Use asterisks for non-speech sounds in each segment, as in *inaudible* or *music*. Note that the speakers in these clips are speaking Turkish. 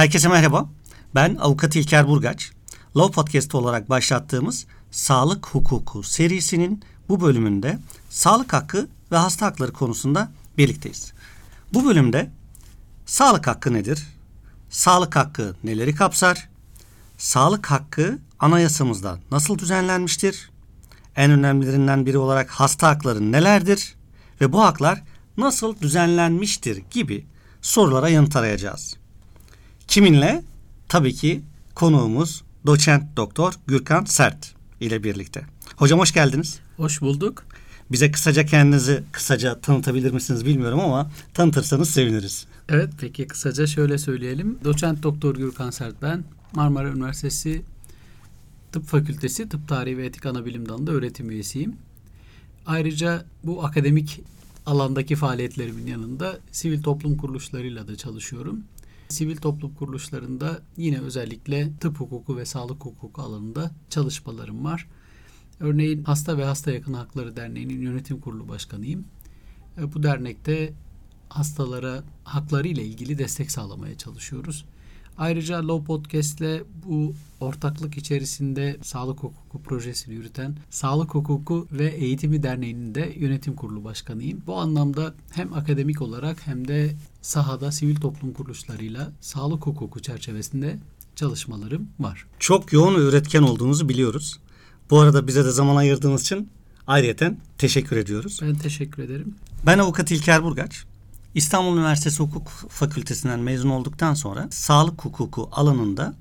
Herkese merhaba. Ben avukat İlker Burgaç. Law Podcast olarak başlattığımız Sağlık Hukuku serisinin bu bölümünde sağlık hakkı ve hasta hakları konusunda birlikteyiz. Bu bölümde sağlık hakkı nedir? Sağlık hakkı neleri kapsar? Sağlık hakkı anayasamızda nasıl düzenlenmiştir? En önemlilerinden biri olarak hasta hakları nelerdir? Ve bu haklar nasıl düzenlenmiştir gibi sorulara yanıt arayacağız. Kiminle? Tabii ki konuğumuz doçent doktor Gürkan Sert ile birlikte. Hocam hoş geldiniz. Hoş bulduk. Bize kısaca kendinizi kısaca tanıtabilir misiniz bilmiyorum ama tanıtırsanız seviniriz. Evet peki kısaca şöyle söyleyelim. Doçent doktor Gürkan Sert ben. Marmara Üniversitesi Tıp Fakültesi Tıp Tarihi ve Etik Anabilim Dalı'nda öğretim üyesiyim. Ayrıca bu akademik alandaki faaliyetlerimin yanında sivil toplum kuruluşlarıyla da çalışıyorum. Sivil toplum kuruluşlarında yine özellikle tıp hukuku ve sağlık hukuku alanında çalışmalarım var. Örneğin Hasta ve Hasta Yakın Hakları Derneği'nin yönetim kurulu başkanıyım. E, bu dernekte hastalara hakları ile ilgili destek sağlamaya çalışıyoruz. Ayrıca Law Podcast ile bu ortaklık içerisinde sağlık hukuku projesini yürüten Sağlık Hukuku ve Eğitimi Derneği'nin de yönetim kurulu başkanıyım. Bu anlamda hem akademik olarak hem de sahada sivil toplum kuruluşlarıyla sağlık hukuku çerçevesinde çalışmalarım var. Çok yoğun ve üretken olduğunuzu biliyoruz. Bu arada bize de zaman ayırdığınız için ayrıyeten teşekkür ediyoruz. Ben teşekkür ederim. Ben avukat İlker Burgaç. İstanbul Üniversitesi Hukuk Fakültesinden mezun olduktan sonra sağlık hukuku alanında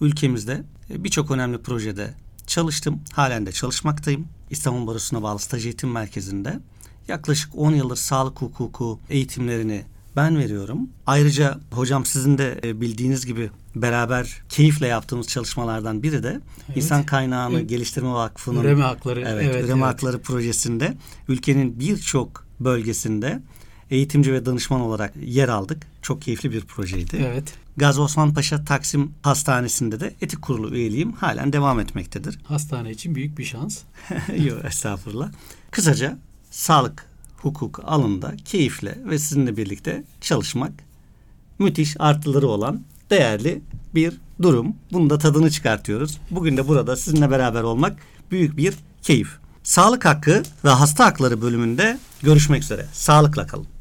ülkemizde birçok önemli projede çalıştım. Halen de çalışmaktayım. İstanbul Barosu'na bağlı staj eğitim merkezinde. Yaklaşık 10 yıldır sağlık hukuku eğitimlerini ben veriyorum. Ayrıca hocam sizin de e, bildiğiniz gibi beraber keyifle yaptığımız çalışmalardan biri de evet. İnsan Kaynağını evet. Geliştirme Vakfı'nın Üreme Hakları evet, evet Üreme evet. Hakları projesinde ülkenin birçok bölgesinde eğitimci ve danışman olarak yer aldık. Çok keyifli bir projeydi. Evet. Gazi Osman Paşa Taksim Hastanesi'nde de etik kurulu üyeliğim halen devam etmektedir. Hastane için büyük bir şans. *laughs* Yok estağfurullah. Kısaca sağlık hukuk alanında keyifle ve sizinle birlikte çalışmak müthiş artıları olan değerli bir durum. Bunu da tadını çıkartıyoruz. Bugün de burada sizinle beraber olmak büyük bir keyif. Sağlık hakkı ve hasta hakları bölümünde görüşmek üzere. Sağlıkla kalın.